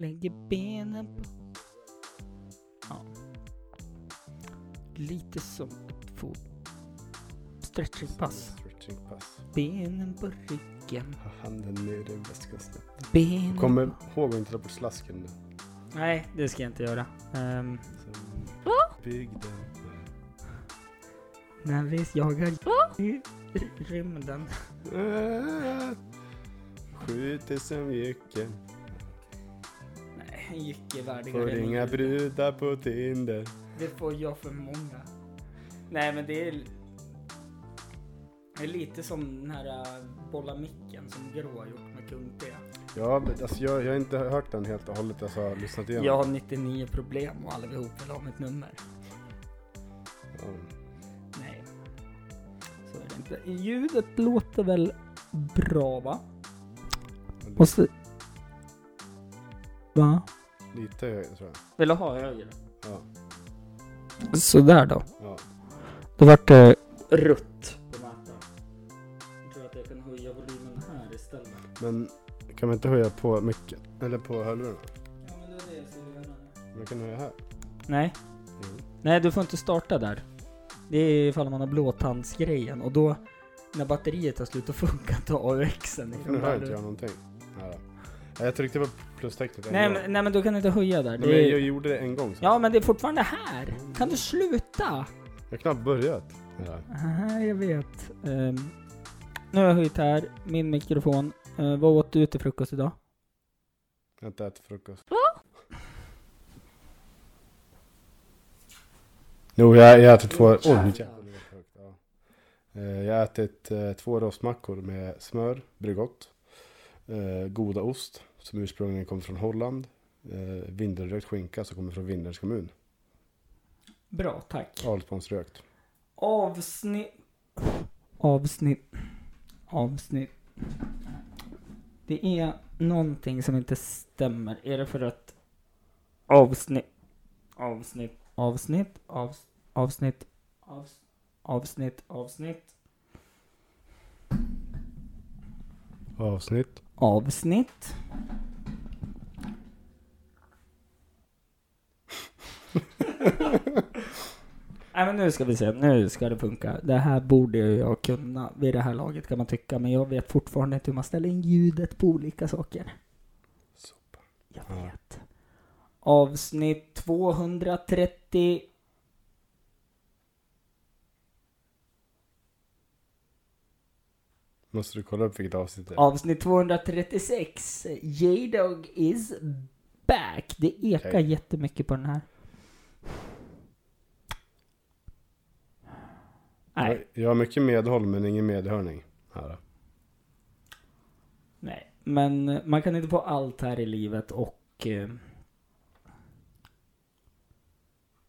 Lägger benen på... Ja. Lite som ett fot... Stretchingpass. Stretchingpass. Benen på ryggen. Ha handen ner i väskasnätet. Benen... Kommer ihåg att inte ta bort slasken nu. Nej, det ska jag inte göra. Ehm, Sen bygden. när vi jagar i rymden. Skjuter som jycken. Värdigare Får inga brudar på Tinder. Det får jag för många. Nej, men det är... Det är lite som den här äh, bolla micken som Grå har gjort med Kung P. Ja, men alltså jag, jag har inte hört den helt och hållet. Alltså jag har lyssnat igenom. Jag har 99 problem och allihop vill ha mitt nummer. Ja. Nej. Så är det inte. Ljudet låter väl bra va? Men Och så... Va? Lite högre tror jag. Vill du ha högre? Ja. Sådär då. ja. Då vart det rött på mattan. Jag tror att jag kan höja volymen här istället. Men kan man inte höja på micken? Eller på hörlurarna? Ja men det är det jag ska göra. Man kan höja här. Nej. Jo. Nej, du får inte starta där. Det är ifall man har blåtandsgrejen och då när batteriet tar slut och funkar inte AUXen Nu hör inte jag någonting. Ja. Ja, Jag tryckte på plustecknet en Nej gång. men, nej men du kan inte höja där. Nej, Det men är... jag gjorde det en gång. Så. Ja men det är fortfarande här. Kan du sluta? Jag har knappt börjat. Ja. Nej, jag vet. Ehm, nu har jag höjt här, min mikrofon. Uh, vad åt du till frukost idag? Jag har inte ätit frukost. Jo, jag, jag har ätit två... Oj, jävlar. jävlar, det var högt, ja. Eh, Jag har ätit eh, två rostmackor med smör, Bregott. Eh, goda ost, som ursprungligen kommer från Holland. Eh, vindelrökt skinka som kommer från Vindelns kommun. Bra, tack. Alsponsrökt. Avsnitt... Avsnitt... Avsnitt... Det är någonting som inte stämmer. Är det för att avsnitt... Avsnitt... Avsnitt... Avs, avsnitt... Avs, avsnitt... Avsnitt... Avsnitt. Avsnitt... Nej men nu ska vi se, nu ska det funka. Det här borde jag kunna vid det här laget kan man tycka, men jag vet fortfarande inte hur man ställer in ljudet på olika saker. Sopa. Jag Ja. vet. Avsnitt 230... Måste du kolla upp vilket avsnitt det är? Avsnitt 236. J-Dog is back. Det ekar Okej. jättemycket på den här. Nej, Jag, jag har mycket medhåll men ingen medhörning. Här. nej. Men eh, man kan inte få allt här i livet och... Eh,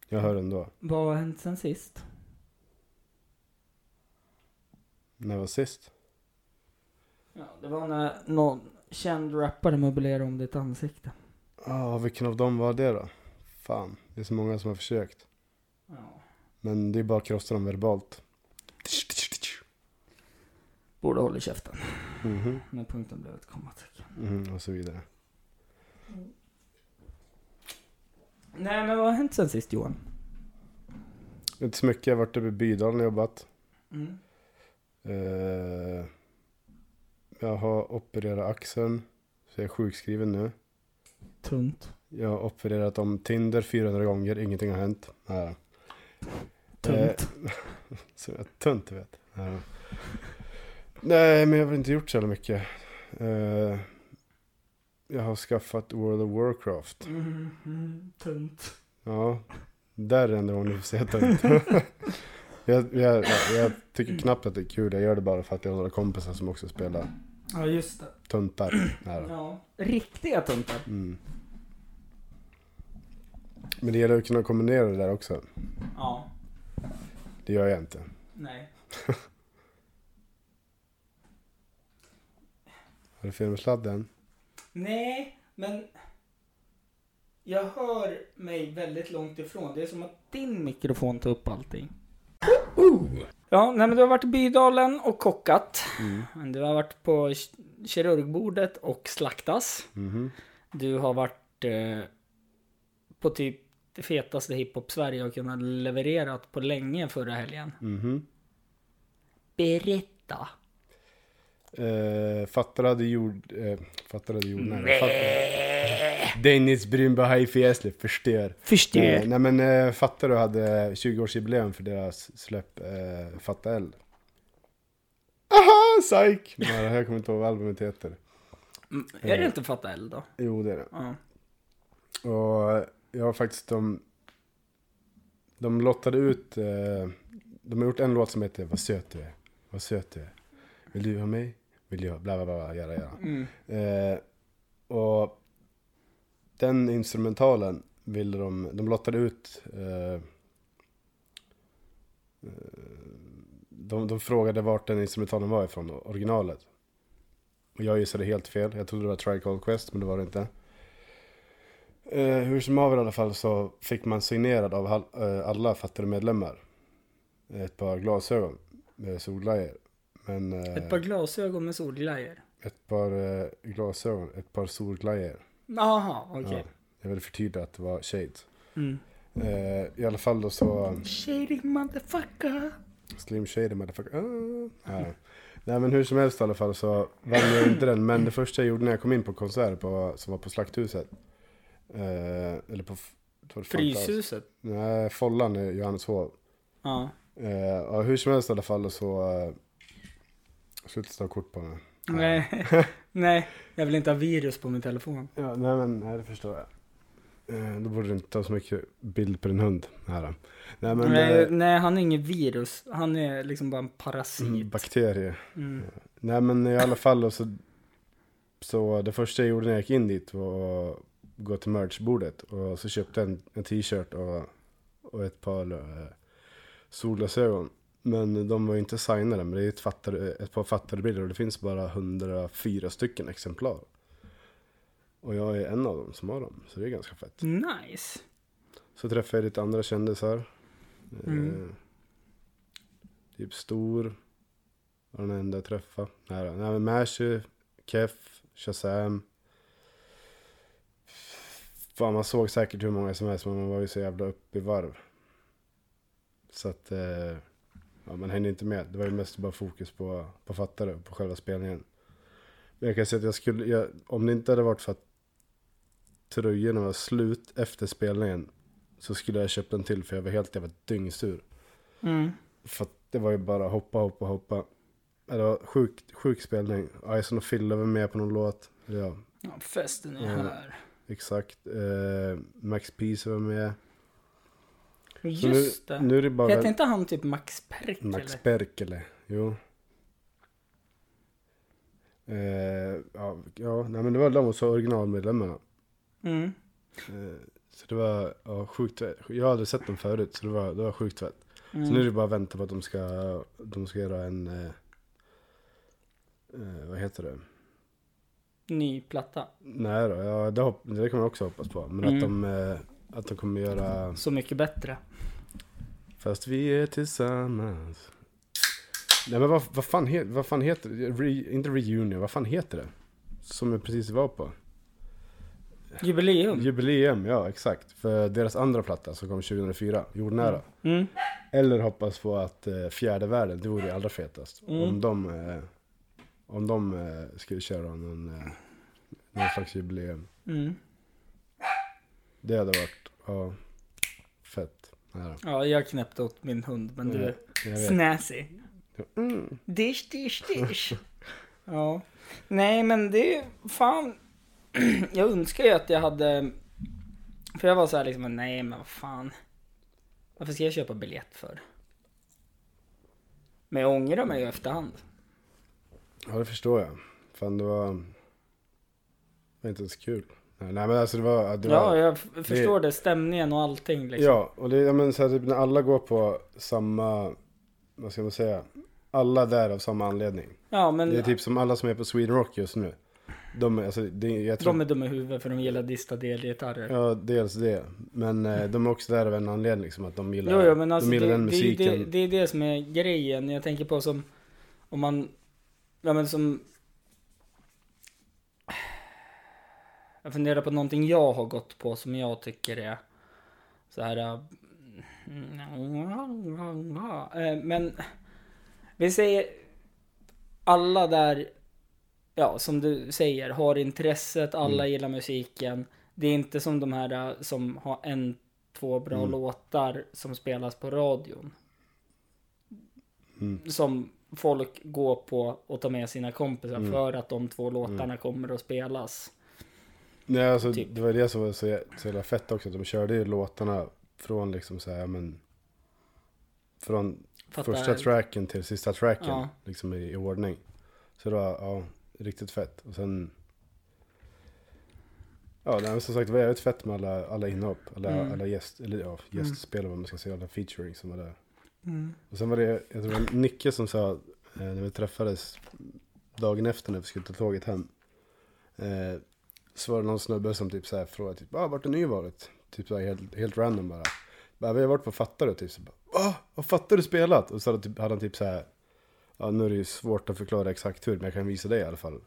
Jag hör ändå. vad har hänt sen sist? När var sist? Ja, det var när någon känd rappare möblerade om ditt ansikte. Ja, vilken av dem var det då? Fan, det är så många som har försökt. Ja. Men det är bara att krossa dem verbalt. Borde hålla käften. Mhm, När punkten blev ett kommatecken. mhm, och så vidare. Nej, men vad har hänt sen sist Johan? Inte så mycket, jag har varit uppe i Bydalen och jobbat. Mm. Eh, jag har opererat axeln, så jag är sjukskriven nu. Tunt. Jag har opererat om Tinder 400 gånger, ingenting har hänt. Nej. Tunt. Eh, så jag tunt du vet. Ja. Nej men jag har inte gjort så jävla mycket. Eh, jag har skaffat World of Warcraft. Mm, mm, tunt. Ja, där är enda gången du får säga tunt. jag, jag, jag tycker knappt att det är kul, jag gör det bara för att jag har några kompisar som också spelar Ja, just det. tuntar. Här. Ja. Riktiga tuntar. Mm. Men det gäller att kunna kombinera det där också. Ja. Det gör jag inte. Nej. Har du fel med sladden? Nej, men jag hör mig väldigt långt ifrån. Det är som att din mikrofon tar upp allting. Ja, nej men du har varit i Bydalen och kockat. Mm. Du har varit på kirurgbordet och slaktas. Mhm. Du har varit eh, på typ det fetaste hiphop Sverige har kunnat levererat på länge förra helgen. Mhm. Berätta. Eh, fattar hade jord... Eh, fattar hade jord... Nej. Dennis Brunberg High Fiesle förstör. Förstår. Eh, nej men eh, fattar du hade 20-årsjubileum för deras släpp eh, Fatta Eld. Aha, psyk! Nej, jag kommer inte ihåg vad albumet heter. Mm, Är det inte Fatta eld då? Jo det är det. Ja. Och jag har faktiskt de... De lottade ut... Eh, de har gjort en låt som heter Vad söt du är. Vad söt du är. Vill du ha mig? Vill jag? Bla bla bla. Göra, göra. Mm. Eh, och den instrumentalen ville de, de lottade ut. Eh, eh, de, de frågade vart den instrumentalen var ifrån, originalet. Och jag gissade helt fel. Jag trodde det var Trial Called Quest, men det var det inte. Eh, hur som haver i alla fall så fick man signerad av hal- eh, alla fattade medlemmar. Ett par glasögon med solglajjor. Men, eh, Ett par glasögon med solglajjor. ett par eh, glasögon, ett par solglajjor. Jaha, okej. Ja, jag vill förtydliga att det var shades. Mm. Eh, I alla fall då så... Shady motherfucker. Slim shady motherfucker. Ah. Ja. Nej men hur som helst i alla fall så vann jag inte den. Men det första jag gjorde när jag kom in på konsert på, som var på Slakthuset. Eh, eller på... Fryshuset. Nej, Follan i Johanneshov. Ja. Eh, hur som helst i alla fall så... Eh, Sluta ta kort på mig. Nej. Nej, jag vill inte ha virus på min telefon. Ja, nej men nej, det förstår jag. Eh, då borde du inte ta så mycket bild på din hund. Här. Nej men... nej, eh, nej, han är ingen virus. Han är liksom bara en parasit. bakterier. Mm. Nej men i alla fall så, så det första jag gjorde när jag gick in dit var att gå till merchbordet och så köpte jag en, en t-shirt och, och ett par eh, solglasögon. Men de var ju inte signade, men det är ett, fattare, ett par fattade bilder och det finns bara 104 stycken exemplar. Och jag är en av dem som har dem, så det är ganska fett. Nice. Så träffade jag lite andra kändisar. Mm. Eh, typ Stor. Var den enda jag träffade. Nej, men Mashy, Kef, Shazam. Fan man såg säkert hur många som helst men man var ju så jävla upp i varv. Så att eh, ja, man hängde inte med. Det var ju mest bara fokus på, på fattare och på själva spelningen. Men jag kan säga att jag skulle, jag, om det inte hade varit för att tröjorna var slut efter spelningen så skulle jag köpt en till för jag var helt jävla dyngsur. Mm. För att det var ju bara hoppa, hoppa, hoppa. Det var sjuk, sjuk spelning. Ison och Fille var med på någon låt. Ja, Ja, festen är här. exakt. Eh, Max Peace var med. Just nu, det. nu är det bara Heter inte han typ Max Perkele? Max Perkele. Jo. Eh, ja, ja, nej men det var de och så originalmedlemmarna. Mm. Eh, så det var ja, sjukt. Jag hade sett dem förut så det var, det var sjukt fett. Mm. Så nu är det bara att vänta på att de ska, de ska göra en, eh, eh, vad heter det? Ny platta. Nej då, ja, det, hopp, det kan man också hoppas på. Men Mm. att, de, eh, att de kommer göra, Så mycket bättre. fast vi är tillsammans. Nej men vad, vad, fan, he, vad fan heter det? Re, inte reunion, vad fan heter det? Som jag precis var på. Jubileum. Jubileum, ja exakt. För deras andra platta som kom 2004, Jordnära. Mm. Eller hoppas på att eh, fjärde världen, det vore ju allra fetast. Mm. Om de, eh, om de eh, skulle köra någon, eh, någon slags jubileum. Det hade varit, ja, fett. Ja, Ja, jag knäppte åt min hund, men du är snäsig. Mm. Dish, dish, dish. ja. Nej, men det är fan. jag önskar ju att jag hade. För jag var så här liksom, nej men vad fan. Varför ska jag köpa biljett för? Men jag ångrar mig ju efterhand. Ja, det förstår jag. Fan, det var, det var inte ens kul. Nej, men alltså det var, det var Ja, jag förstår det. Stämningen och allting liksom. Ja, och det, ja, men så här, typ, när alla går på samma, vad ska man säga, alla där av samma anledning. Ja, men Det är typ som alla som är på Sweden Rock just nu. De är, alltså, det, jag tror, de är dumma i huvudet för de gillar distade elgitarrer. Ja, dels det. Men eh, de är också där av en anledning, liksom att de gillar, Jo, jo, men alltså de det, gillar den det, musiken. det, det är det som är grejen. Jag tänker på som, om man, ja men som, Jag funderar på någonting jag har gått på som jag tycker är så här. äh, eh, Men vi säger alla där, ja som du säger, har intresset, alla Mm. gillar musiken. Det är inte som de här äh, som har en, två bra Mm. låtar som spelas på radion. Mm. Som folk går på och tar med sina kompisar Mm. för att de två låtarna kommer att spelas. Nej, alltså, Typ. det var det som var så, jä- så jävla fett också. Att de körde ju låtarna från liksom så här, men... Från Fattar första tracken till sista tracken. Ja. Liksom i, i ordning. Så det var, ja, riktigt fett. Och sen... Ja, nej, men som sagt det var jävligt fett med alla, alla inhopp. Alla, Mm. alla gäst, eller ja, gästspel vad man ska säga. Alla featuring som var där. Mm. Och sen var det, jag tror det var Nicke som sa, eh, när vi träffades dagen efter när vi skulle ta tåget hem. Eh, så var det någon snubbe som typ så här frågade, typ, ah, vart har ni varit? Typ så här, helt, helt random bara. bara. Vi har varit på Fattar typ. Så bara, ah, vad Fattar du spelat? Och så hade, typ, hade han typ så här, ja nu är det ju svårt att förklara exakt hur, men jag kan visa dig i alla fall.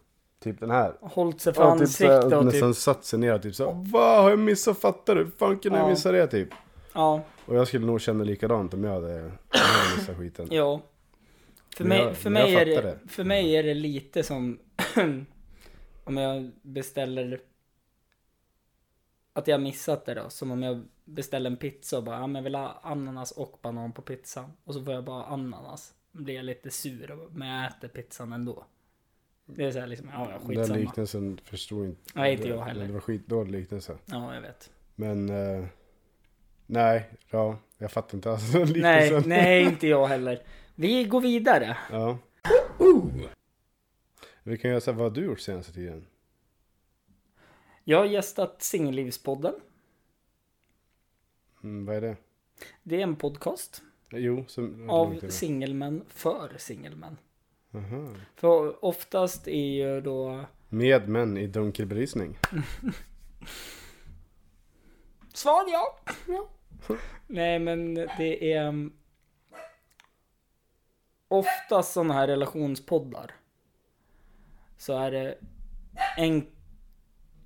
Typ den här. Hållit sig för Ja, typ ansiktet och nästan typ, satt sig ner och typ så här, vad har jag missat Fattar du? Hur fan kunde jag Ja. missa det typ? ja, Och jag skulle nog känna likadant om jag hade, om jag hade missat skiten. ja. För mig, jag- för, jag mig är det. för mig är det lite som om jag beställer att jag missat det då. Som om jag beställer en pizza och bara, ja men jag vill ha ananas och banan på pizzan. Och så får jag bara ananas. Då blir jag lite sur, men jag äter pizzan ändå. Det är så här liksom, ja ja, Den skitsamma. liknelsen förstod inte. Nej, inte jag heller. Det var skitdålig liknelse. Ja, jag vet. Men, eh, nej, ja, jag fattar inte alls den Nej, liknelsen. nej, inte jag heller. Vi går vidare. Ja. Vi kan göra så här, vad har du gjort senaste tiden? Jag har gästat Singellivspodden. Mm, vad är det? Det är en podcast Jo, som... av singelmän för singelmän. Aha. För oftast är ju då Med män i dunkel belysning. Svar ja. ja. Nej men det är um, oftast sådana här relationspoddar. Så är det en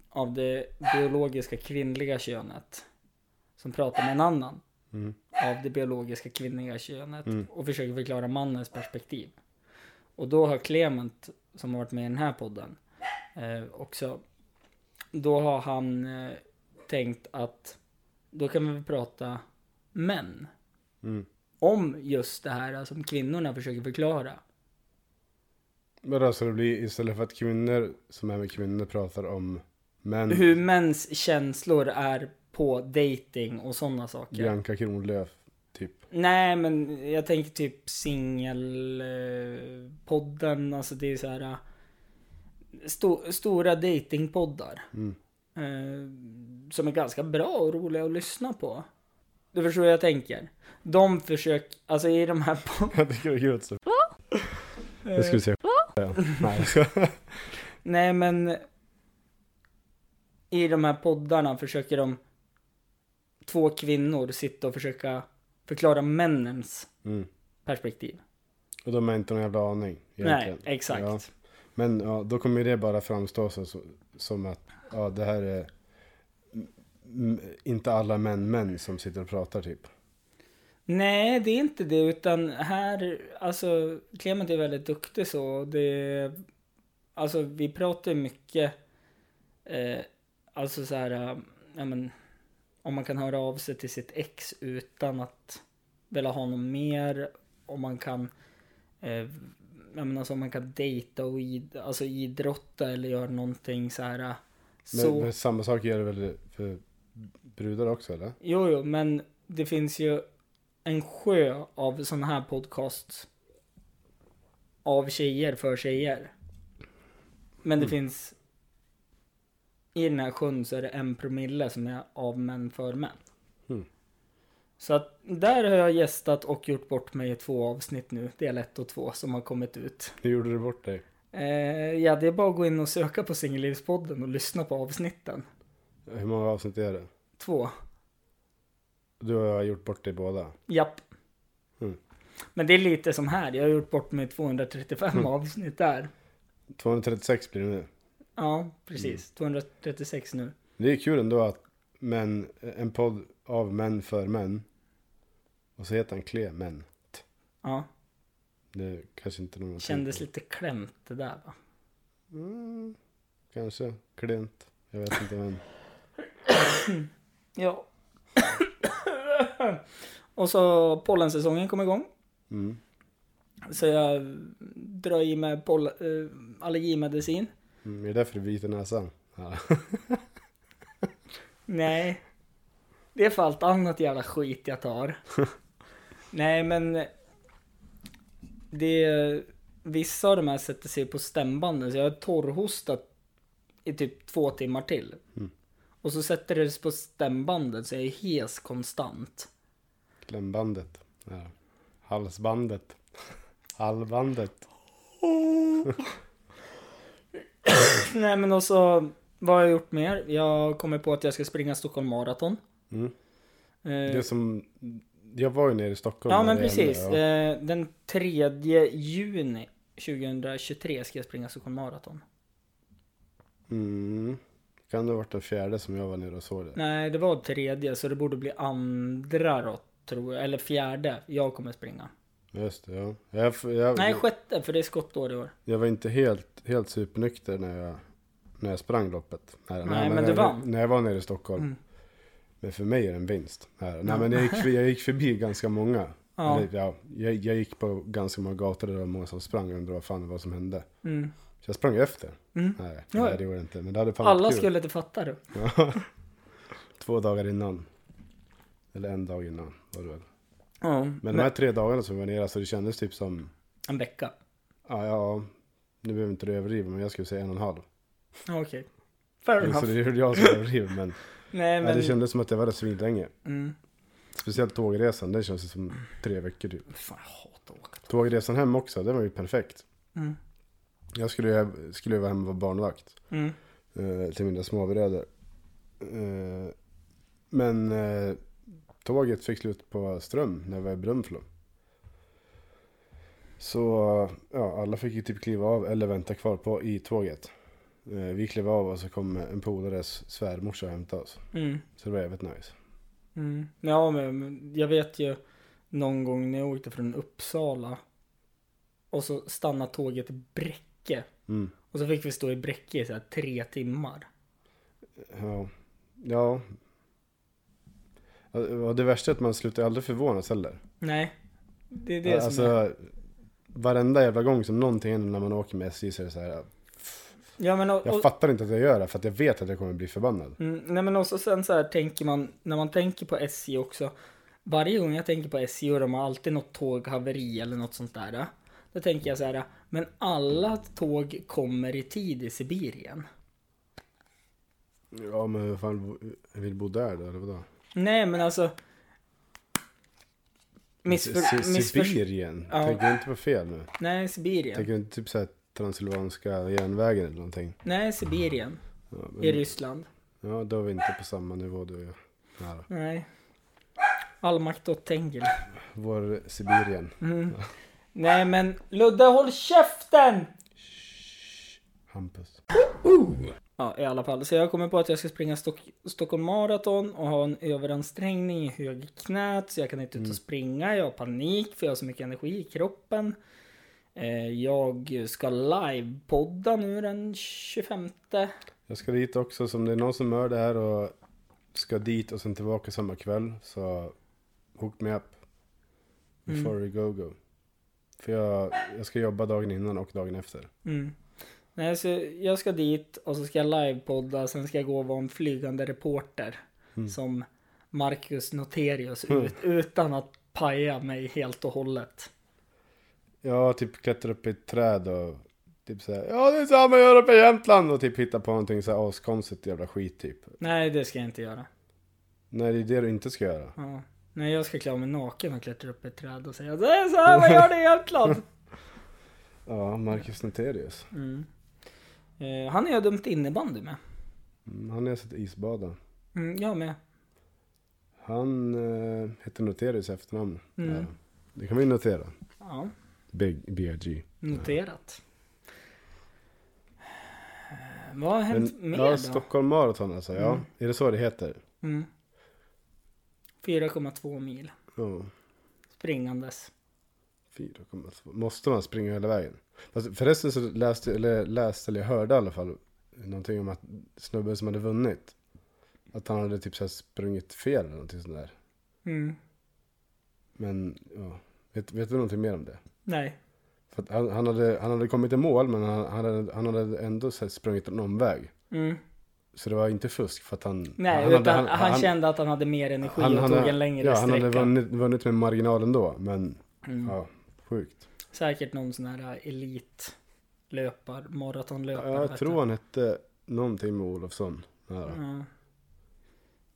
av det biologiska kvinnliga könet som pratar med en annan Mm. av det biologiska kvinnliga könet Mm. och försöker förklara mannens perspektiv. Och då har Clement, som har varit med i den här podden, eh, också, då har han eh, tänkt att då kan vi prata män. Mm. Om just det här som kvinnorna försöker förklara. Men alltså det blir istället för att kvinnor som är med kvinnor pratar om män. Hur mäns känslor är på dating och sådana saker. Bianca Kronlöf, typ. Nej, men jag tänker typ singelpodden, alltså det är så här. eh, Sto, stora datingpoddar. Mm. Eh, som är ganska bra och roliga att lyssna på. Du förstår vad jag tänker? De försöker, alltså i de här pod- Jag tycker det är kul att så- Jag skulle säga ja. Nej. Nej men i de här poddarna försöker de två kvinnor sitta och försöka förklara männens Mm. perspektiv. Och de har inte någon jävla aning. egentligen. Nej, exakt. Ja. Men ja, då kommer det bara framstå så, så, som att ja, det här är inte alla män män som sitter och pratar typ. Nej, det är inte det, utan här, alltså, Clement är väldigt duktig så. Det, alltså, vi pratar mycket, eh, alltså så här, eh, ja men, om man kan höra av sig till sitt ex utan att vilja ha något mer, om man kan, eh, jag menar, alltså, om man kan dejta och id, alltså, idrotta eller göra någonting så här. eh, Men, Så, men samma sak gör det väl för brudar också eller? Jo, jo, men det finns ju en sjö av sådana här podcasts. Av tjejer för tjejer. Men det Mm. finns. I den här sjön så är det en promille som är av män för män. Mm. Så att där har jag gästat och gjort bort mig i två avsnitt nu. Del 1 och 2 som har kommit ut. Hur gjorde du bort dig? Eh, ja, det är bara att gå in och söka på Singellivspodden och lyssna på avsnitten. Hur många avsnitt är det? Två. Du har gjort bort dig båda. Japp. Mm. Men det är lite som här. Jag har gjort bort mig 235 Mm. avsnitt där. 236 blir det nu. Ja, precis. 236 nu. Det är kul ändå att män, en podd av män för män. Och så heter han Clement. Ja, Det kanske inte någon kändes lite klämt det där va? Mm, kanske. Klent. Jag vet inte men. Ja. och så pollensäsongen kom igång. Mm. Så jag drar i mig poll- äh, allergimedicin. Mm, är det därför du biter näsan? Nej. Det är för allt annat jävla skit jag tar. Nej men. Det. Vissa av de här sätter sig på stämbanden så jag har torrhostat i typ två timmar till. Mm. Och så sätter det sig på stämbandet så jag är hes konstant. Klämbandet. Ja. Halsbandet. Halvbandet. Nej men och så. Vad har jag gjort mer? Jag kommer på att jag ska springa Stockholm Marathon. Mm. Eh, Det som, jag var ju nere i Stockholm. Ja när men det precis. hände, ja. Eh, Den 3 juni 2023 ska jag springa Stockholm Marathon. Mm. Kan det ha varit den fjärde som jag var nere och såg det? Nej, det var tredje så det borde bli andra då, tror jag. Eller fjärde. Jag kommer springa. Just det, ja. Jag, jag, Nej, sjätte, för det är skottår i år. jag var inte helt, helt supernykter när jag, när jag sprang loppet. Här, Nej, men när du jag, vann. När jag var nere i Stockholm. Mm. Men för mig är det en vinst. Här. Nej Ja. men jag gick, jag gick förbi ganska många. Ja. Eller, ja, jag, jag gick på ganska många gator där det var många som sprang och undrade vad fan det var som hände. Mm. Så jag sprang efter. Mm. Nej, nej det gjorde jag inte. Men det hade fan Alla varit kul. skulle inte fatta det. Ja. Två dagar innan. Eller en dag innan var det väl. Ja, Men de här tre dagarna som vi var nere så det kändes typ som, en vecka. ja, ja nu behöver inte du överdriva men jag skulle säga en och en halv. Ja, Okej. Fair Så enough. det är jag som överdriver men, Nej, men... det kändes som att jag var där svinlänge. Mm. Speciellt tågresan, den känns som tre veckor typ. Fan, jag hatar att åka. Tågresan hem också, den var ju perfekt. Mm. Jag skulle skulle ju vara hemma och vara barnvakt. Mm. eh, till mina småbröder. Eh, men eh, tåget fick slut på ström när vi var i Brunflo. Så ja, alla fick ju typ kliva av eller vänta kvar på i tåget. Eh, vi klev av och så kom en polares svärmorsa och hämtade oss. Mm. Så det var jävligt nice. Mm. Ja, men jag vet ju någon gång när jag åkte från Uppsala och så stannade tåget i Bräcke. Mm. Och så fick vi stå i Bräcke i så här tre timmar. Ja. ja. Och det värsta är att man slutar aldrig förvånas heller. Nej, det är det som alltså, är... varenda jävla gång som någonting händer när man åker med SJ så är det så här. Ja, men och, Jag och, fattar inte att jag gör det för att jag vet att jag kommer bli förbannad. mm, nej, men också sen så här tänker man, när man tänker på SJ också. Varje gång jag tänker på SJ och de har alltid något tåghaveri eller något sånt där. Då tänker jag så här, men alla tåg kommer i tid i Sibirien. Ja men vad fan, vill bo där då eller vadå? Nej, men alltså... Missför, Sibirien? Ja. Tänker du inte på fel nu? nej, Sibirien. Tänker du inte typ såhär Transylvanska järnvägen eller någonting? Nej, Sibirien. Ja, I Ryssland. ja då är vi inte på samma nivå du och jag. Nej. All makt åt Tengil. Vår Sibirien. Mm. Nej, men Ludde, håll käften! Hampus. Ja, i alla fall. Så jag kommer på att jag ska springa Stock Stockholm Marathon och ha en överansträngning i högerknät så jag kan inte ut och springa. Jag har panik för jag har så mycket energi i kroppen. Eh, jag ska livepodda nu den 25. Jag ska dit också, så om det är någon som hör det här och ska dit och sen tillbaka samma kväll så hook me up. Before we go go. För jag, jag ska jobba dagen innan och dagen efter. Mm. Nej, så jag ska dit och så ska jag livepodda, sen ska jag gå och vara en flygande reporter. Mm. Som Marcus Noterius, Mm. ut, utan att paja mig helt och hållet. Jag typ klättrar upp i ett träd och typ såhär Ja det är samma jag gör uppe i Jämtland och typ hitta på någonting såhär askonstigt jävla skit typ. Nej, det ska jag inte göra. Nej det är det du inte ska göra. Ja. Nej, jag ska klä av mig naken och klättra upp i ett träd och säga så här man gör det i Jämtland. Ja, Marcus Noterius. Mm. Eh, han har jag dömt innebandy med. Mm, han har jag sett isbada. Mm, jag med. Han eh, heter Noterius i efternamn. Mm. Ja, det kan vi notera. Ja, BRG. noterat. Eh, Vad har hänt Men, mer ja, då? Stockholm Marathon alltså. Ja, Mm. är det så det heter? Mm. 4,2 mil Ja. springandes. 4,2. Måste man springa hela vägen? Fast förresten så läste, eller läste, eller jag hörde i alla fall någonting om att snubben som hade vunnit. Att han hade typ så här sprungit fel eller någonting sånt där. Mm. Men, ja. Vet, vet du någonting mer om det? Nej. För att han, han, hade, han hade kommit i mål men han, han, hade, han hade ändå så här sprungit en omväg. Mm. Så det var inte fusk för att han... Nej, han utan hade- han, kände att han hade mer energi han- och han tog en längre Ja, han sträcka. hade vunnit, vunnit med marginal ändå. Men, Mm. ja, sjukt. Säkert någon sån här elitlöpar, maratonlöpare. Ja, jag tror han hette någonting med Olofsson. du. Ja. Ja.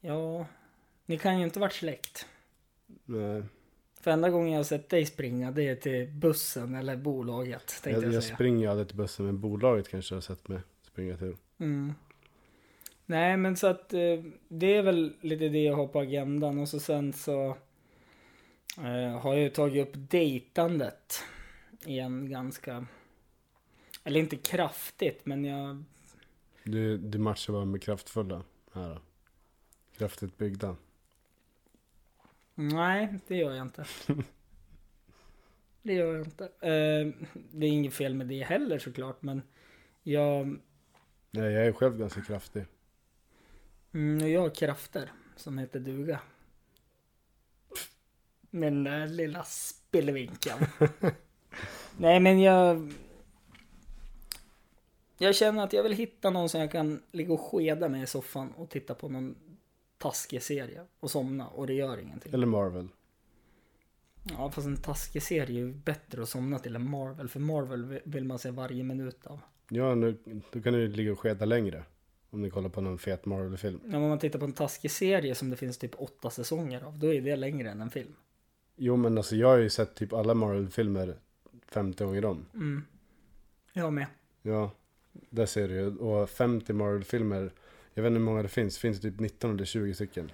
ja, ni kan ju inte varit släkt. Nej, För enda gången jag har sett dig springa det är till bussen eller bolaget. Jag, jag, jag springer aldrig till bussen, men bolaget kanske har sett mig springa till. Mm. Nej men så att eh, det är väl lite det jag har på agendan och så sen så eh, har jag ju tagit upp dejtandet igen ganska, eller inte kraftigt men jag, Du, du matchar bara med kraftfulla här då. Kraftigt byggda. nej det gör jag inte. det gör jag inte. Eh, det är inget fel med det heller såklart men jag, Nej, jag är själv ganska kraftig. Mm, jag har krafter som heter duga. Den där lilla spillevinkeln. Nej men jag... Jag känner att jag vill hitta någon som jag kan ligga och skeda med i soffan och titta på någon taskig serie och somna och det gör ingenting. Eller Marvel. Ja fast en taskig serie är ju bättre att somna till än Marvel för Marvel vill man se varje minut av. Ja, nu, då kan du ligga och sketa längre. Om ni kollar på någon fet Marvel-film. Ja, Om man tittar på en taskig serie som det finns typ åtta säsonger av, då är det längre än en film. Jo, men alltså jag har ju sett typ alla Marvel-filmer 50 gånger om. Mm. Jag med. Ja, där ser du ju. Och 50 Marvel-filmer, jag vet inte hur många det finns. Finns det typ 19 eller 20 stycken.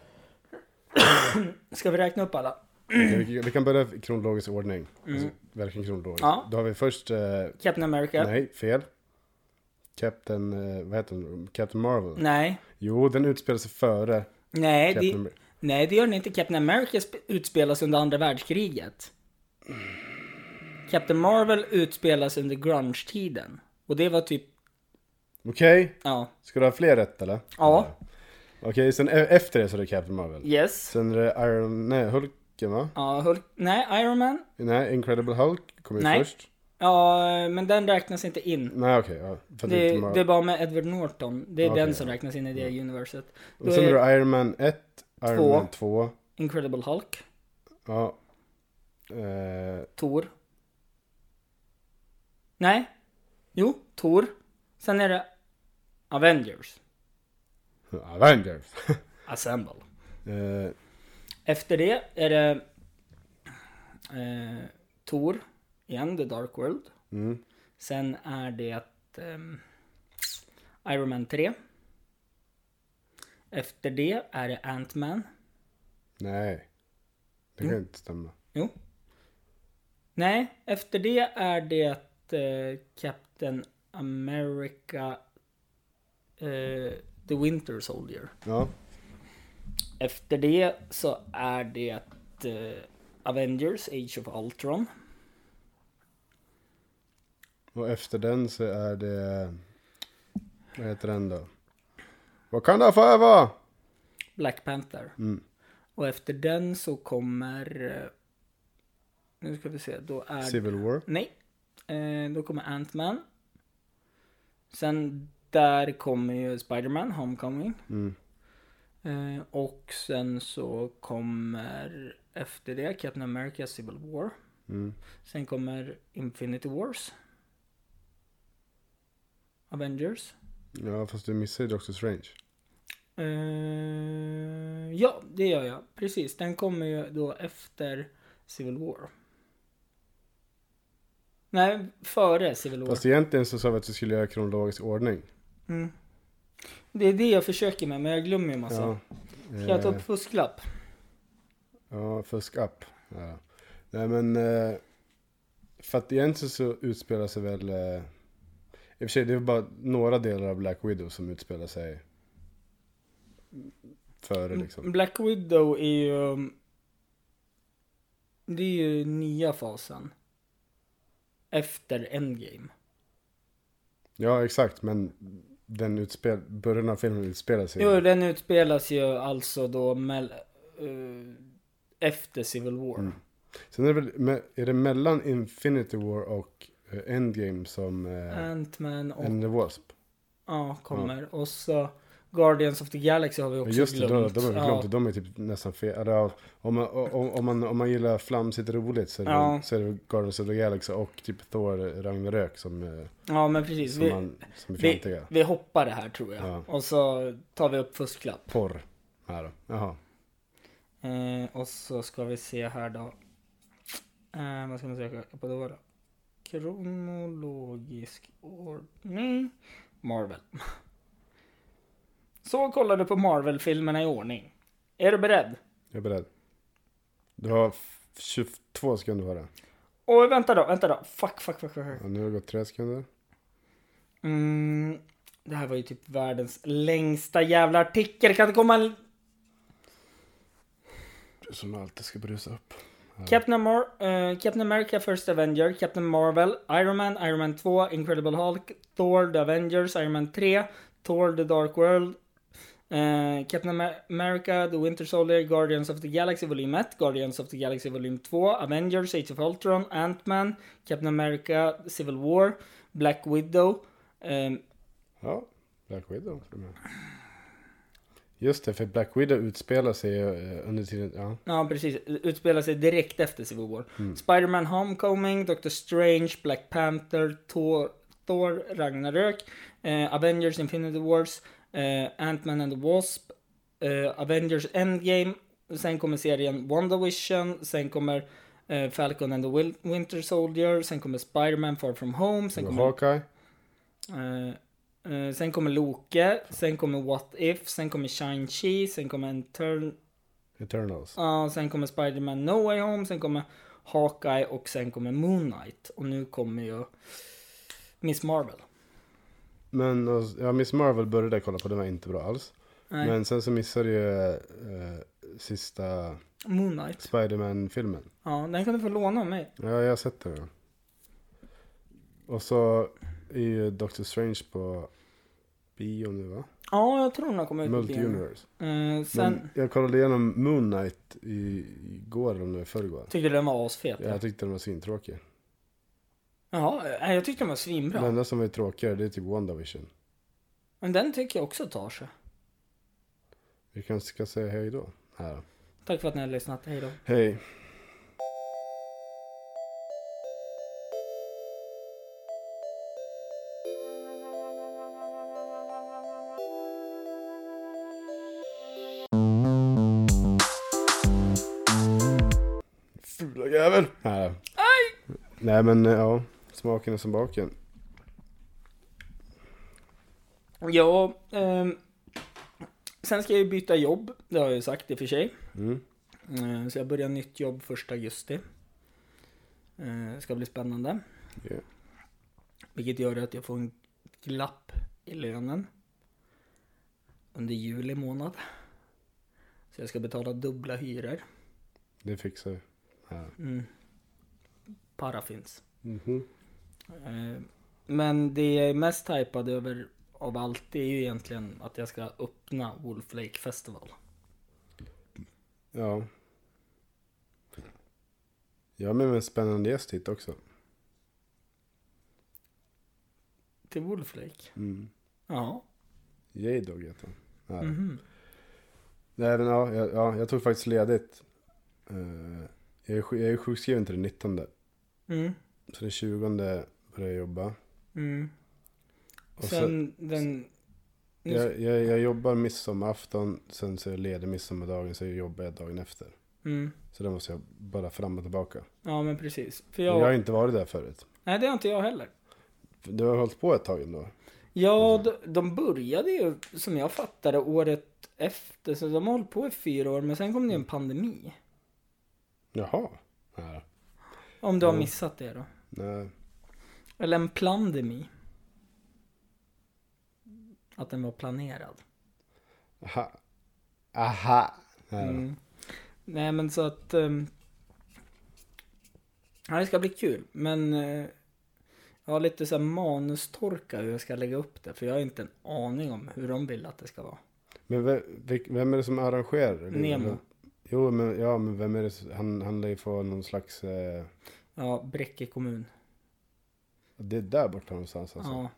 Ska vi räkna upp alla? Vi, vi kan börja i kronologisk ordning. Mm. Alltså, verkligen kronologiskt. Ja. Då har vi först, eh, Captain America? nej, fel. Captain, eh, vad heter den? Captain Marvel. Nej. Jo, den utspelar sig före Nej, Captain det, nej, det gör den inte. Captain America sp- utspelas under andra världskriget. Captain Marvel utspelas under grunge-tiden. Och det var typ, Okej, ja. ska du ha fler rätt eller? Ja. Okej, sen e- efter det så är det Captain Marvel. Yes. Sen är det Iron, nej, Hulken va? Ja, Hulk, nej, Iron Man. Nej, Incredible Hulk kommer ju först. Ja, men den räknas inte in. Nej, okej. ja, för att Det, Marvel. det är bara med Edward Norton. Det är Okej, den som ja. räknas in i det universet. Och Då sen är är det Iron Man 1, Iron Två. Man 2. Incredible Hulk, Ja. Eh, Thor. Nej. Jo, Thor. Sen är det Avengers. Avengers. Assemble. eh, Efter det är det eh, Thor igen, The Dark World. mm. Sen är det ehm, Iron Man 3. Efter det är det Ant-Man. Nej. Det kan inte stämma. Jo. Nej, efter det är det eh, Captain America eh, The Winter Soldier. Ja. Efter det så är det eh, Avengers Age of Ultron. Och efter den så är det... Vad heter den då? Wakanda Forever! Black Panther. Mm. Och efter den så kommer... Nu ska vi se, då är Civil War. Nej. Eh, då kommer Ant-Man. Sen där kommer ju Spider-Man, Homecoming. Mm. Eh, och sen så kommer efter det Captain America Civil War. Mm. Sen kommer Infinity Wars. Avengers. Ja, fast du missar ju Doctor Strange. Eh, ja, det gör jag. Precis, den kommer ju då efter Civil War. Nej, före Civil War. Fast egentligen så sa vi att vi skulle göra kronologisk ordning. Mm. Det är det jag försöker med, men jag glömmer ju massa. Ja. Ska jag ta Eh, upp fusklapp? Ja, fusk up. Ja. Nej men, eh, för att egentligen så utspelar sig väl, eh, I och för sig, det är bara några delar av Black Widow som utspelar sig före liksom. Black Widow är ju... Det är ju nya fasen. Efter Endgame. Ja, exakt, men den utspel, början av filmen utspelar sig Jo, den utspelas ju alltså då mell, eh, efter Civil War. Mm. Sen är det väl, är det mellan Infinity War och Endgame som eh, Ant-Man och... And the Wasp? Ja, kommer. Och så Guardians of the Galaxy har vi också Just det, då, glömt. de har vi ja. glömt. De är typ nästan fel. Eller, ja, om, man, om, om, man, om man gillar flamsigt roligt så är, det, Ja. så är det Guardians of the Galaxy och typ Thor Ragnarök som, eh, ja, men precis. som, Vi, man, som är vi, vi hoppar det här tror jag. Ja. Och så tar vi upp fusklapp. Porr. Här då. Jaha. Eh, och så ska vi se här då. Eh, vad ska man söka på då? då? Kronologisk ordning. Marvel. Så kollar du på Marvel-filmerna i ordning. Är du beredd? Jag är beredd. Du har f- 22 sekunder var det. Och vänta då, vänta då. Fuck, fuck, fuck. fuck. Ja, nu har det gått 3 sekunder. Mm, det här var ju typ världens längsta jävla artikel. Kan det komma en... Du som alltid ska brusa upp. Captain, Mar- uh, eh, Captain America First Avenger, Captain Marvel, Iron Man, Iron Man 2, Incredible Hulk, Thor The Avengers, Iron Man 3, Thor The Dark World, uh, Captain America The Winter Soldier, Guardians of the Galaxy Volume 1, Guardians of the Galaxy Volym 2, Avengers Age of Ultron, Ant-Man, Captain America Civil War, Black Widow, Um, Ja, Black Widow. är med. Just det, för Black Widow utspelar sig eh, under tiden, ja. Ja, precis. Utspelar sig direkt efter Civil War. Spider-Man Homecoming, Doctor Strange, Black Panther, Thor, Thor Ragnarök, eh, Avengers Infinity Wars, eh, Ant-Man and the Wasp, eh, Avengers Endgame, sen kommer serien WandaVision, sen kommer eh, Falcon and the Winter Soldier, sen kommer Spider-Man Far From Home, sen kommer Hawkeye. Eh, sen kommer Loke, sen kommer What If, sen kommer Shang-Chi, sen kommer Etern- Eternals. Ja, sen kommer Spider-Man No Way Home, sen kommer Hawkeye och sen kommer Moon Knight. Och nu kommer ju Miss Marvel. Men ja, Miss Marvel började jag kolla på, den var inte bra alls. Nej, Men sen så missade jag eh, sista Moon Knight. Spiderman-filmen. Ja, den kan du få låna av mig. Ja, jag har sett den. Och så är ju Doctor Strange på bio nu va? Ja, jag tror den har kommit ut på bio. Multi-universe. Eh, sen Men jag kollade igenom Moon Knight i, igår eller om det var i förrgår. tyckte den var asfet. Jag tyckte den var svintråkig. Jaha, nej, jag tyckte den var svinbra. Det enda som är tråkigare det är typ WandaVision. Men den tycker jag också tar sig. Vi kanske ska säga hej då. Här. Tack för att ni har lyssnat. Hej då. Hej. Nej men ja, smaken är som baken. Ja, ehm, sen ska jag ju byta jobb. Det har jag ju sagt i och för sig. Mm. Eh, Så jag börjar nytt jobb första augusti. Eh, Det ska bli spännande. Ja. Vilket gör att jag får en glapp i lönen. Under juli månad. Så jag ska betala dubbla hyror. Det fixar vi. Här. Mm. Para finns. Mhm. Eh, Men det jag är mest hypad över av allt är ju egentligen att jag ska öppna Wolf Lake Festival. Ja. Jag har med mig en spännande gäst hit också. Till Wolf Lake? Mm. Ja. J-Dog heter han. Här. Mhm. Nej men ja, ja, jag tog faktiskt ledigt. Eh, jag, är, jag är sjukskriven till den 19. Mm. Så den 20 börjar jag jobba. Mm. Och så, Sen den... nu ska- jag, jag, jag jobbar midsommarafton, sen så är jag ledig midsommardagen, så jobbar jag dagen efter. Mm. Så då måste jag bara fram och tillbaka. Ja men precis. För Jag, jag... har inte varit där förut. Nej det har inte jag heller. Du har hållit på ett tag ändå. Ja, de, de började ju som jag fattade året efter. Så de har hållit på i fyra år. Men sen kom det ju en pandemi. Jaha. Om du har Mm. missat det då. Nej. Eller en plandemi. Att den var planerad. Aha. Aha. Mm. Nej men så att... Um, ja, det ska bli kul. Men uh, jag har lite så här manustorka hur jag ska lägga upp det. För jag har inte en aning om hur de vill att det ska vara. Men ve- ve- vem är det som arrangerar? Nemo. Jo, men, ja, men vem är det? Han, han lär ju få någon slags... Eh, Ja, Bräcke kommun. det är där borta någonstans alltså. Ja.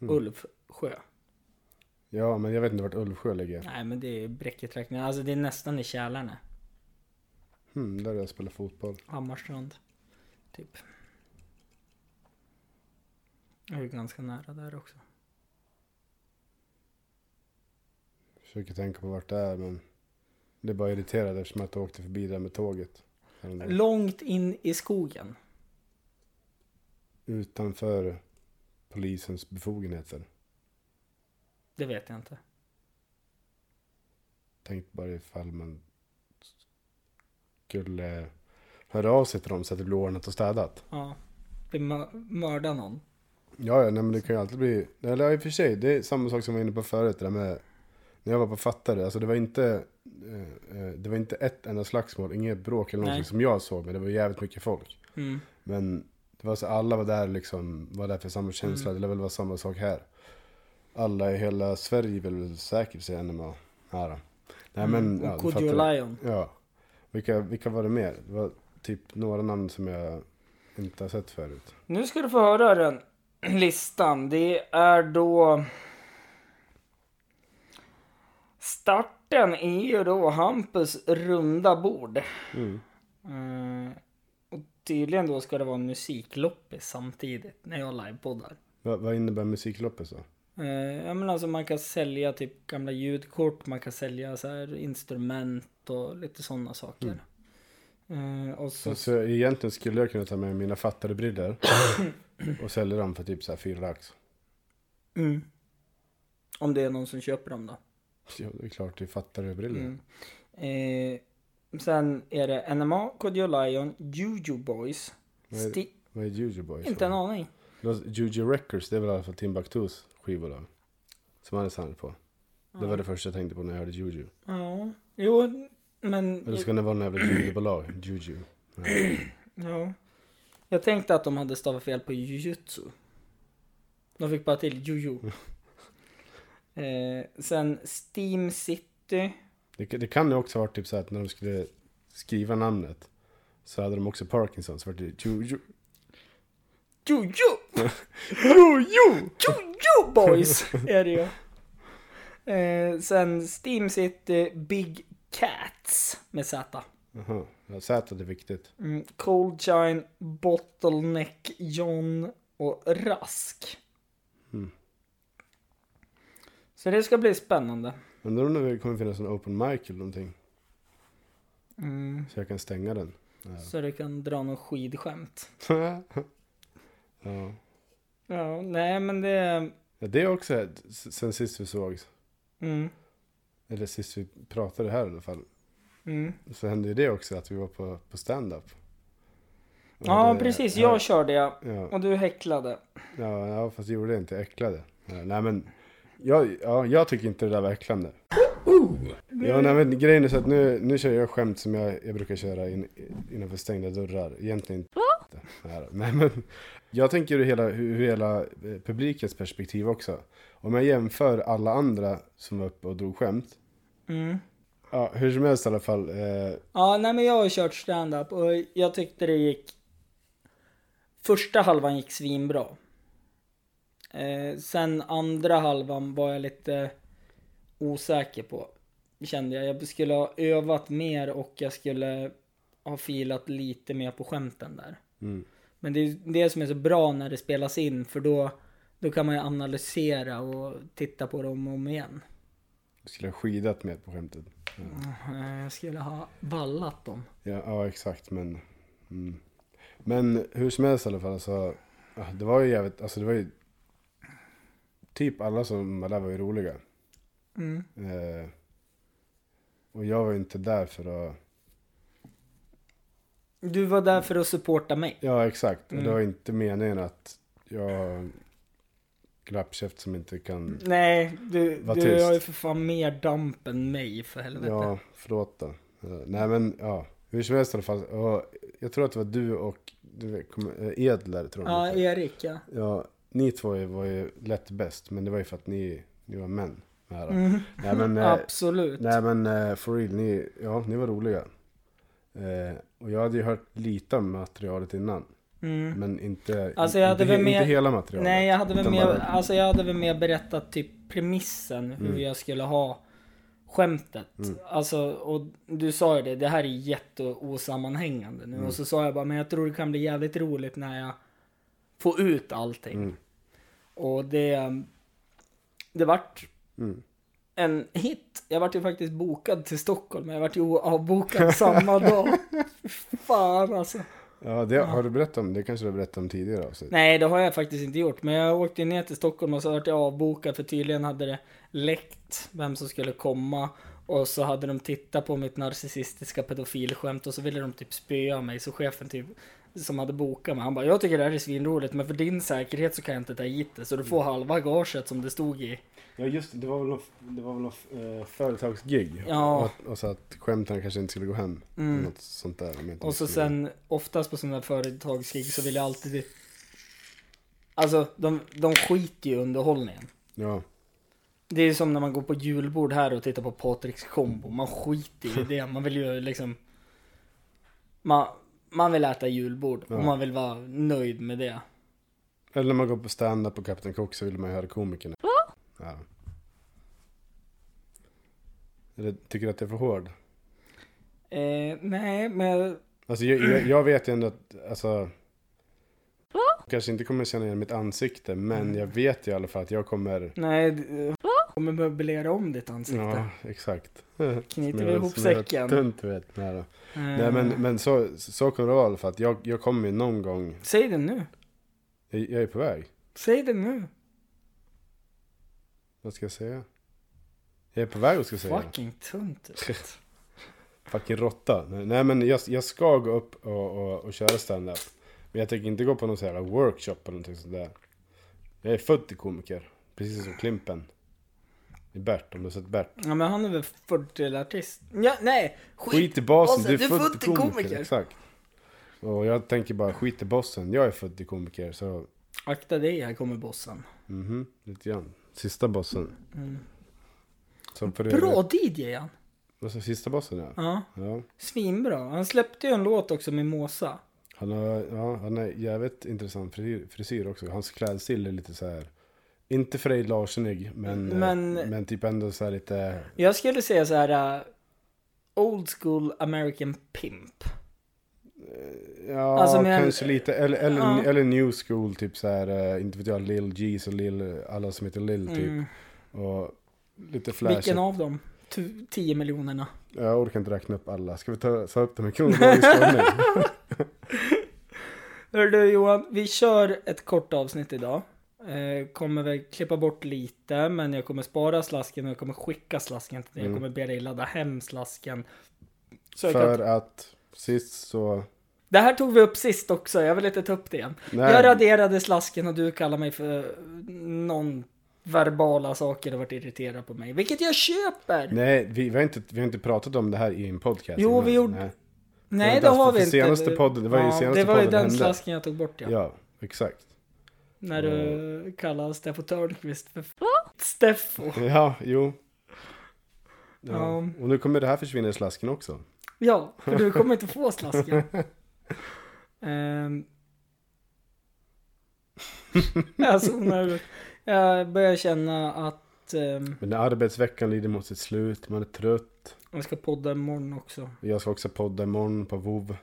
Mm. Ulfsjö. Ja, men jag vet inte vart Ulvsjö ligger. Nej men det är Bräcketrakten. Alltså det är nästan i Kälarne. Hmm, där jag spelat fotboll. Hammarstrand. Typ. Jag är ganska nära där också. Försöker tänka på vart det är, men... Det är bara irriterande eftersom att jag åkte förbi där med tåget. Långt in i skogen. Utanför polisens befogenheter. Det vet jag inte. Tänk bara ifall man skulle höra av sig till dem så att det blir ordnat och städat. Ja. Mörda någon. Ja, ja, nej, men det kan ju alltid bli... Eller i och för sig, det är samma sak som jag var inne på förut. Det där med, när jag var på Fattare, alltså det var inte... Eh, eh, det var inte ett enda slagsmål, inget bråk eller någonting Nej. som jag såg. Men det var jävligt mycket folk. Mm. Men det var så alla var där liksom, var där för samma känsla. Mm. Det väl vara samma sak här. Alla i hela Sverige vill säkert säga NMA här. då. Nej men, Mm. ja, du. Lion. Ja. Vilka, vilka var det mer? Det var typ några namn som jag inte har sett förut. Nu ska du få höra den listan. Det är då... Starten är ju då Hampus runda bord. Mm. Eh, och tydligen då ska det vara en musikloppis samtidigt när jag livepoddar. Vad, vad innebär musikloppet så? Uh, ja men alltså man kan sälja typ gamla ljudkort, man kan sälja så här instrument och lite sådana saker. Eh, och så, Så, så egentligen skulle jag kunna ta med mina fattade brillor och sälja dem för typ så här fyra lax. mm. Om det är någon som köper dem då. Ja, det är klart det är fattade brillor. Mm. Eh, sen är det NMA, Kodjo Lion, Juju Boys. Vad är- Sti- Vad är Juju Boys? inte en aning. Juju Records, det är väl i alla fall Timbuktus skivbolag. Som han är signad på. Det var det första jag tänkte på när jag hörde Juju. Ja, jo, men... Eller ska det vara någon jävla judobolag? Juju. Ja. Jag tänkte att de hade stavat fel på jujutsu. De fick bara till juju. eh, sen Steam City. Det, det kan ju också ha varit typ så att när de skulle skriva namnet så hade de också Parkinson. Så var det Juju. Juju! Juju! Juju boys! är det ju. Eh, sen Steam City Big Cats med Z. Jaha. Ja, Z är viktigt. Mm, Cold Shine, Bottleneck, John och Rask. Mm. Så det ska bli spännande. Undrar om det kommer finnas en open mic eller någonting. Mm. Så jag kan stänga den. Ja. Så du kan dra någon skidskämt. ja. Ja, nej men det... ja. Det är också sen sist vi sågs. Mm, Eller sist vi pratade här i alla fall. mm. Så hände ju det också att vi var på, på stand-up. Och Ja, hade- precis. ja, Jag körde ja. Ja, Och du häcklade. ja, ja, fast gjorde jag inte. Jag äcklade. Ja, nej men, jag, ja, jag tycker inte det där var äcklande. Ja, nej, men grejen är så att nu, nu kör jag skämt som jag, jag brukar köra in, innanför stängda dörrar. Egentligen inte. Nej, men jag tänker ur hela, hur hela eh, publikens perspektiv också. Om jag jämför alla andra som var uppe och drog skämt. Mm. Ja, hur som helst i alla fall. Eh, Ja, nej men jag har kört stand-up och jag tyckte det gick... Första halvan gick svinbra. Eh, sen andra halvan var jag lite osäker på. Kände jag. Jag skulle ha övat mer och jag skulle ha filat lite mer på skämten där. mm. Men det är det som är så bra när det spelas in för då, då kan man ju analysera och titta på dem om igen. Jag skulle ha skidat med på skämtet. Eh, Jag skulle ha vallat dem. Ja, ja exakt men. Mm. Men hur som helst i alla fall så. Ja, det var ju jävligt, alltså det var ju. Typ alla som var där var ju roliga. Mm. Eh, och jag var ju inte där för att. Du var där för att supporta mig. Ja exakt. Och Mm. det var inte meningen att jag. glappkäft som inte kan... Nej, du, Var du tyst. har ju för fan mer damp än mig för helvete. Ja, förlåt då. Eh, Nej men ja, hur som helst i alla fall. Och jag tror att det var du och du vet, eh, Edler tror jag. Ja. Erik ja. ja, ni två var ju- lätt bäst. Men det var ju för att ni, ni var män. Här. Mm. Nej men, eh, Absolut. nej, men eh, for real, ni, ja, ni var roliga. Eh, och jag hade ju hört lite om materialet innan. Mm. Men inte, Alltså, jag hade inte, väl inte mer- hela materialet. Nej, jag hade väl mer, bara- alltså jag hade väl mer berättat typ premissen hur Mm. jag skulle ha skämtet. Mm. Alltså, och du sa ju det, det här är jätteosammanhängande nu. Mm. Och så sa jag bara, men jag tror det kan bli jävligt roligt när jag får ut allting. Och det, det vart Mm. en hit. Jag vart ju faktiskt bokad till Stockholm, men jag vart ju avbokad samma dag. Fan alltså. Ja, det, har du berättat om det? kanske du har berättat om tidigare avsnitt? Nej, det har jag faktiskt inte gjort. Men jag åkte ner till Stockholm och så vart jag avbokad för tydligen hade det läckt vem som skulle komma. Och så hade de tittat på mitt narcissistiska pedofilskämt och så ville de typ spöa mig. Så chefen typ som hade bokat mig, han bara jag tycker det här är svinroligt men för din säkerhet så kan jag inte ta hit det. Så du får halva gaget som det stod i. Ja just det, var väl något, det var väl något eh, företagsgig. Ja. Och, och så att skämten kanske inte skulle gå hem. Mm. Något sånt där. Och så sen oftast på sådana här företagsgig så vill jag alltid Alltså de, de skiter ju i underhållningen. Ja. Det är som när man går på julbord här och tittar på Patriks kombo. Man skiter i det. Man vill ju liksom... Man, man vill äta julbord Ja. och man vill vara nöjd med det. Eller när man går på stand-up på Kapten Cook så vill man ju höra komikerna. Ja. Eller tycker du att det är för hård? Eh, nej, men... Alltså jag, jag, jag vet ju ändå att, alltså. Kanske inte kommer känna igen mitt ansikte, men jag vet ju i alla fall att jag kommer. Nej, d- kommer möblera om ditt ansikte. Ja, exakt. Knyter vi ihop säcken. Tunt vet. Nej, då. Eh, Nej men, men så, så kommer det vara fall. Att jag, jag kommer ju någon gång. Säg det nu. Jag, jag är på väg. Säg det nu. Vad ska jag säga? Jag är på väg och ska säga. Fucking tunt. Fucking råtta. Nej men jag, jag ska gå upp och, och, och köra stand-up. Men jag tänker inte gå på någon sån här workshop eller någonting sånt där. Jag är född till komiker. Precis som Klimpen. Är Bert, om du har sett Bert. Ja men han är väl född till artist? Ja, nej! Skit i basen, bossen, du är född till komiker. Exakt. Och jag tänker bara skit i bossen. Jag är född till komiker så Akta dig, här kommer bossen. mhm, lite grann. Sista bossen. Mm. Bra DJ han. Alltså sista bossen ja. Ja, ja. svinbra. Han släppte ju en låt också med Måsa. Han har, ja, han har jävligt intressant frisyr, frisyr också. Hans klädstil är lite så här. Inte Frej Larsenig, men, men, Men- men typ ändå så lite... Jag skulle säga så här. uh, old school American Pimp. Ja, Alltså, kanske lite. Eller, eller, Ja. eller new school, typ så här. eh, Inte vet jag, Lil G's och Lil, alla som heter Lil typ. Mm. Och lite flashigt. Vilken av dem? Tu- 10 miljonerna. Jag orkar inte räkna upp alla. Ska vi ta, ta upp dem i kronologisk ordning? Hör du Johan, vi kör ett kort avsnitt idag. Eh, kommer väl klippa bort lite, men jag kommer spara slasken och jag kommer skicka slasken till dig. Jag Mm. kommer be dig ladda hem slasken. Så För kan... att sist så... Det här tog vi upp sist också, jag vill inte ta upp det igen. Nej, Jag raderade slasken och du kallar mig för någon verbala saker och varit irriterad på mig. Vilket jag köper! Nej, nej vi, vi, har inte, vi har inte pratat om det här i en podcast. Jo, innan. vi gjorde- Nej. det inte alls, har vi inte. senaste podden- det var ju senaste Det var ju podden den hände. slasken jag tog bort ja. Ja, exakt. När du kallar Steffo Törnqvist för Steffo. Ja, jo. Ja. Ja. Och nu kommer det här försvinna i slasken också. Ja, för du kommer inte få slasken. um, zonar ut. Jag börjar känna att um, Men när arbetsveckan lider mot sitt slut, man är trött. jag ska podda imorgon också. Jag ska också podda imorgon på WoW.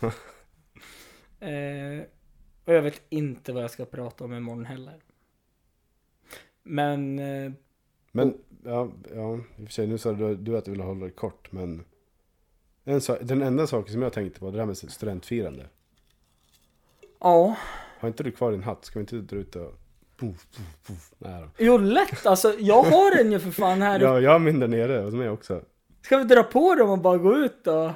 Eh, och jag vet inte vad jag ska prata om imorgon heller. Men eh, Men, ja, ja, i och för sig, nu sa du, du att du ville hålla det kort, men... En sak, den enda saken som jag tänkte på, det där med studentfirande. ja, Har inte du kvar din hatt? Ska vi inte dra ut och... Puff, puff, puff. Nej då. jo lätt alltså. Jag har den ju för fan här. Ja, jag har min där nere, hos mig också. Ska vi dra på dem och bara gå ut och...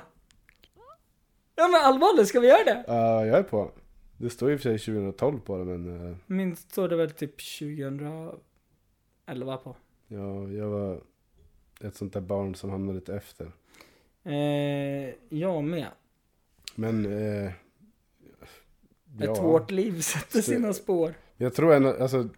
Ja men allvarligt, ska vi göra det? Ja, jag är på. Det står ju i och för sig 2012 på det men eh, Minst står det väl typ 2011 på. ja, jag var ett sånt där barn som hamnade lite efter. Eh, jag med. Men eh, Ett hårt liv sätter sina spår. Jag tror ändå, alltså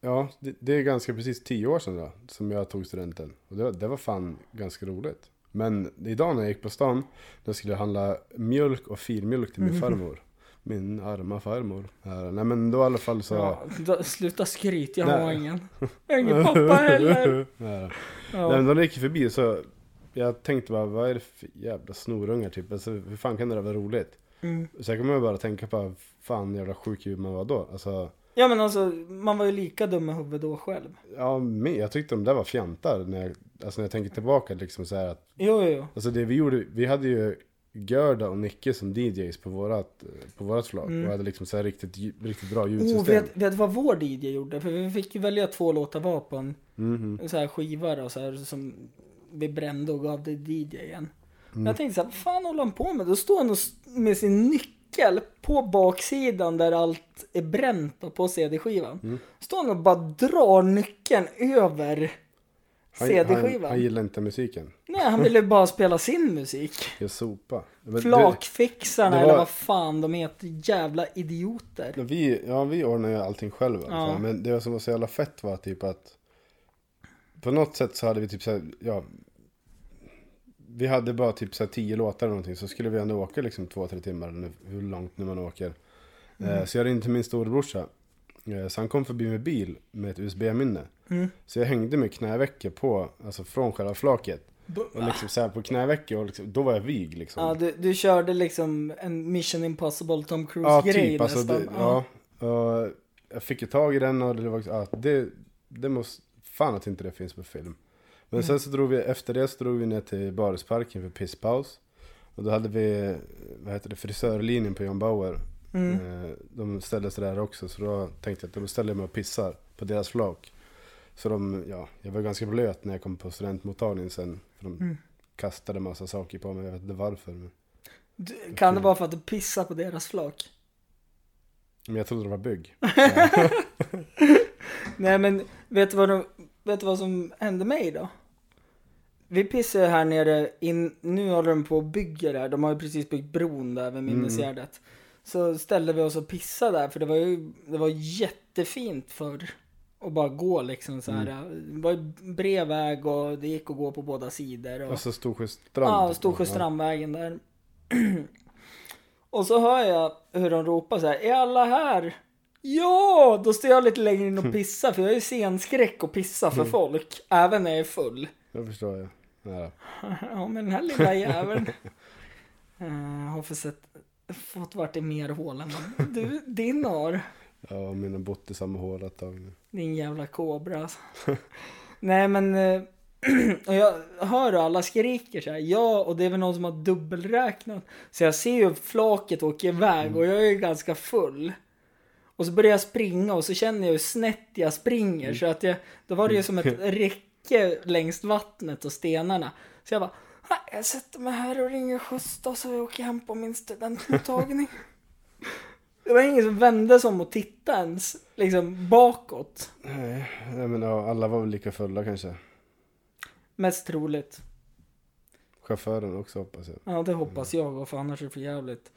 Ja, det, det är ganska precis tio år sedan då, som jag tog studenten. Och det, var- det var fan ganska roligt. Men idag när jag gick på stan, då skulle jag handla mjölk och filmjölk till min Mhm. farmor. Min arma farmor. Här. Nej men då i alla fall så... Ja, då, sluta skryt, jag Nej. har ingen. Jag har ingen pappa heller. Nej, Ja. Nej, men de gick förbi så jag tänkte bara, vad är det för jävla snorungar typ? Alltså, hur fan kan det där vara roligt? Mm. Sen kommer jag bara tänka på, fan jävla sjuk hur man var då. Alltså, ja men alltså, man var ju lika dum i huvudet då själv. ja, men jag tyckte de där var fjantar när jag, alltså när jag tänker tillbaka liksom så här att, Jo, jo, jo. alltså det vi gjorde, vi hade ju Görda och Nicke som DJs på vårat, på vårat flak Mm. och hade liksom så riktigt, riktigt bra Oh, ljudsystem. vet, vet du vad vår DJ gjorde? För vi fick ju välja två låtar var på en Mhm. så här skiva då, så här, som vi brände och gav till DJen. Mm. Jag tänkte så här, vad fan håller han på med? Då står han med sin nyckel på baksidan där allt är bränt på CD-skivan. Mm. Står han och bara drar nyckeln över Han, han, CD-skivan. han gillar inte musiken. Nej, han ville bara spela sin musik. Jag sopa. Men det- Flakfixarna det var- eller vad fan de heter, jävla idioter. Vi, ja, vi ordnar ju allting själva. Ja. Men det som var så jävla fett var typ att på något sätt så hade vi typ så här, ja. Vi hade bara typ så här tio låtar eller någonting. Så skulle vi ändå åka liksom två, tre timmar. Hur långt nu man åker. Eh, så jag ringde till min storebrorsa. Eh, så han kom förbi med bil med ett USB-minne. Mm. Så jag hängde med knävecket på, alltså från själva flaket. Och liksom så på knävecket och liksom, då var jag vig liksom. Ja, du, du körde liksom en Mission Impossible Tom Ja, Cruise-grej typ. Alltså, nästan. det, ja. Och jag fick ju tag i den och det var ja, det, det måste, fan att inte det finns på film. Men Mm. sen så drog vi, efter det så drog vi ner till Barisparken för pisspaus. Och då hade vi, vad heter det, frisörlinjen på John Bauer. Mm. Eh, De ställde sig där också så då tänkte jag att de ställer mig och pissar på deras flak. Så de, ja, jag var ganska blöt när jag kom på studentmottagningen sen. För de Mm. kastade massa saker på mig, jag vet inte varför. Men, Du, kan det vara för att du pissar på deras flak? men jag trodde det var bygg. Nej men, vet du vad, de, vet du vad som hände mig då? Vi pissade här nere, in, nu håller de på och bygger där, de har ju precis byggt bron där vid minnesgärdet. Så ställde vi oss och pissade där, för det var ju det var jättefint för att bara gå liksom så här. Det var ju bred väg och det gick att gå på båda sidor. Och... Alltså Storsjöstrand. Ja, Storsjöstrandvägen där. och så hör jag hur de ropar så här, är alla här? Ja! Då står jag lite längre in och pissar för jag är ju scenskräck och pissa för folk. Även när jag är full. Jag förstår jag. Ja. Ja men den här lilla jäveln. Uh, har för sett, fått varit i mer hål än vad du, din har. Ja, min har bott i samma hål ett tag nu. Din jävla kobra alltså. Nej men, eh, och jag hör hur alla skriker så här. Ja, och det är väl någon som har dubbelräknat. Så jag ser ju flaket åka iväg och jag är ju ganska full. Och så börjar jag springa och så känner jag hur snett jag springer. Så att jag, då var det ju som ett räcke längs vattnet och stenarna. Så jag bara, "Nej, jag sätter mig här och ringer skjuts då så jag åker hem på min studentmottagning. Det var ingen som vände sig om och tittade ens, liksom bakåt. Nej, nej men ja, alla var väl lika fulla kanske. Mest troligt. Chauffören också hoppas jag. Ja, det hoppas jag och för annars är det för jävligt.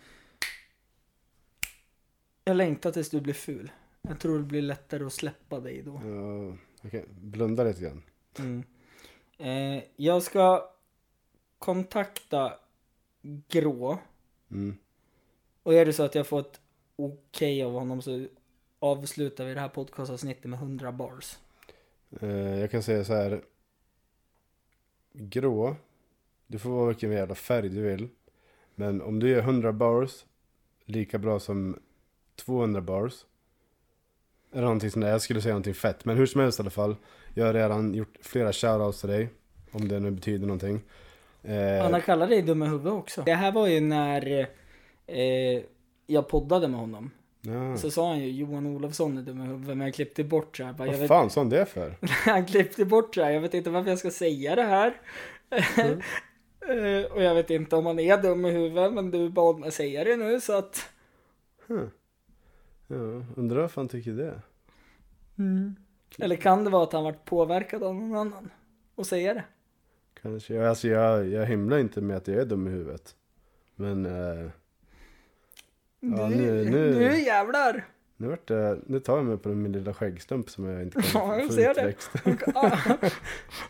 Jag längtar tills du blir ful. Jag tror det blir lättare att släppa dig då. Ja, okej. Blunda lite grann. Mm. Eh, jag ska kontakta Grå. Mm. Och är det så att jag får ett okej av honom så avslutar vi det här podcastavsnittet med 100 bars. Eh, jag kan säga så här. Grå. Du får vara vilken jävla färg du vill. Men om du gör 100 bars. Lika bra som 200 bars. Eller någonting sånt där. Jag skulle säga någonting fett. Men hur som helst i alla fall. Jag har redan gjort flera shoutouts till dig. Om det nu betyder någonting. Eh, Han har kallat dig dum i huvudet också. Det här var ju när eh, jag poddade med honom. ja. Så sa han ju Johan Olofsson är dum i huvudet men jag klippte bort så här. Bara, Vad vet, fan sa han det för? han klippte bort så här. Jag vet inte varför jag ska säga det här. Eh, och jag vet inte om han är dum i huvudet men du bad mig säga det nu så att Ja, undrar varför han tycker det. Mm. Eller kan det vara att han varit påverkad av någon annan? Och säga det? Kanske. Jag, alltså jag, jag himlar inte med att jag är dum i huvudet. Men eh, Ja, nu, nu- nu, nu- jävlar! nu, vart det, nu tar jag mig på min lilla skäggstump som jag inte kan Ja, jag ser det. utväxt.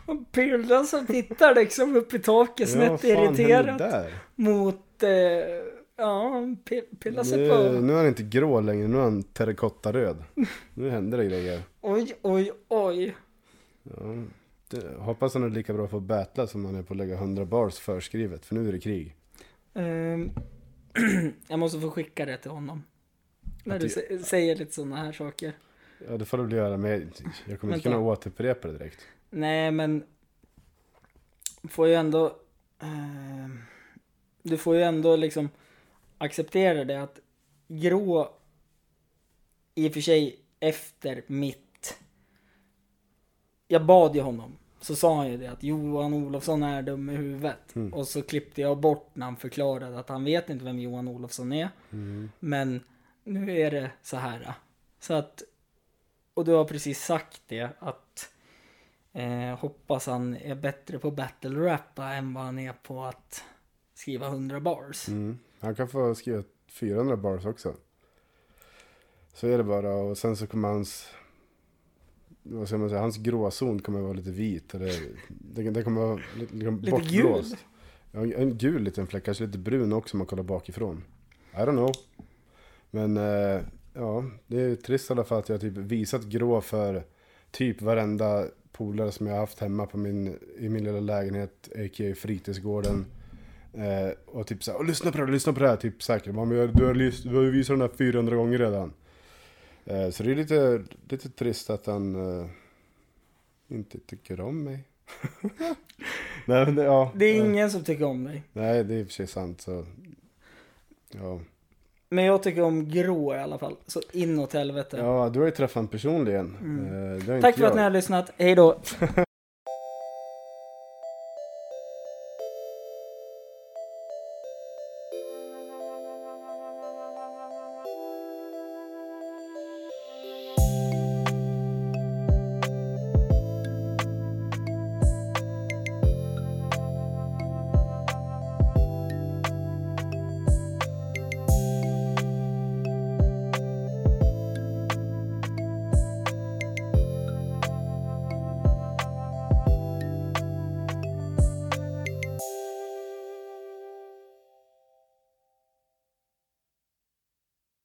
Och Pirlan som tittar liksom upp i taket snett hände irriterat mot, eh, ja, pillar sig Nu, på. nu är han inte grå längre, nu är han terrakottaröd. Nu händer det grejer. Oj, oj, oj. Ja, det, hoppas han är lika bra på att battla som han är på att lägga 100 bars förskrivet, för nu är det krig. Ehm, jag måste få skicka det till honom. När Att du sä- säger lite sådana här saker. Ja, det får du väl göra, men jag- jag kommer inte kunna återupprepa det direkt. Nej, men får ju ändå... ehm, du får ju ändå liksom acceptera det att grå i och för sig efter mitt... Jag bad ju honom. Så sa han ju det att Johan Olofsson är dum i huvudet. Mm. Och så klippte jag bort när han förklarade att han vet inte vem Johan Olofsson är. Mm. Men nu är det så här. Så att, och du har precis sagt det att eh, hoppas han är bättre på battle rappa än vad han är på att skriva 100 bars. Mm. Han kan få skriva 400 bars också. Så är det bara och sen så kommer hans vad ska man säga, hans gråzon kommer vara lite vit. Eller, det, det kommer vara lite, liksom Lite bortblåst. gul. Ja, en gul liten fläck, kanske lite brun också om man kollar bakifrån. I don't know. Men eh, ja, det är trist i alla fall att jag typ visat grå för typ varenda polare som jag haft hemma på min, i min lilla lägenhet, a.k.a. fritidsgården. Eh, och typ såhär, "Åh, lyssna på det här, lyssna på det här, typ säkert. Man, du, har, du har visat den här 400 gånger redan. Eh, så det är lite, lite trist att han eh, inte tycker om mig. Nej, men det, ja, Det är ingen som tycker om dig. Nej, det är i och för sig sant. Så, ja. Men jag tycker om grå i alla fall. Så inåt helvete. ja, du har ju träffat honom personligen. Mm. Eh, Tack för jag. att ni har lyssnat. Hej då.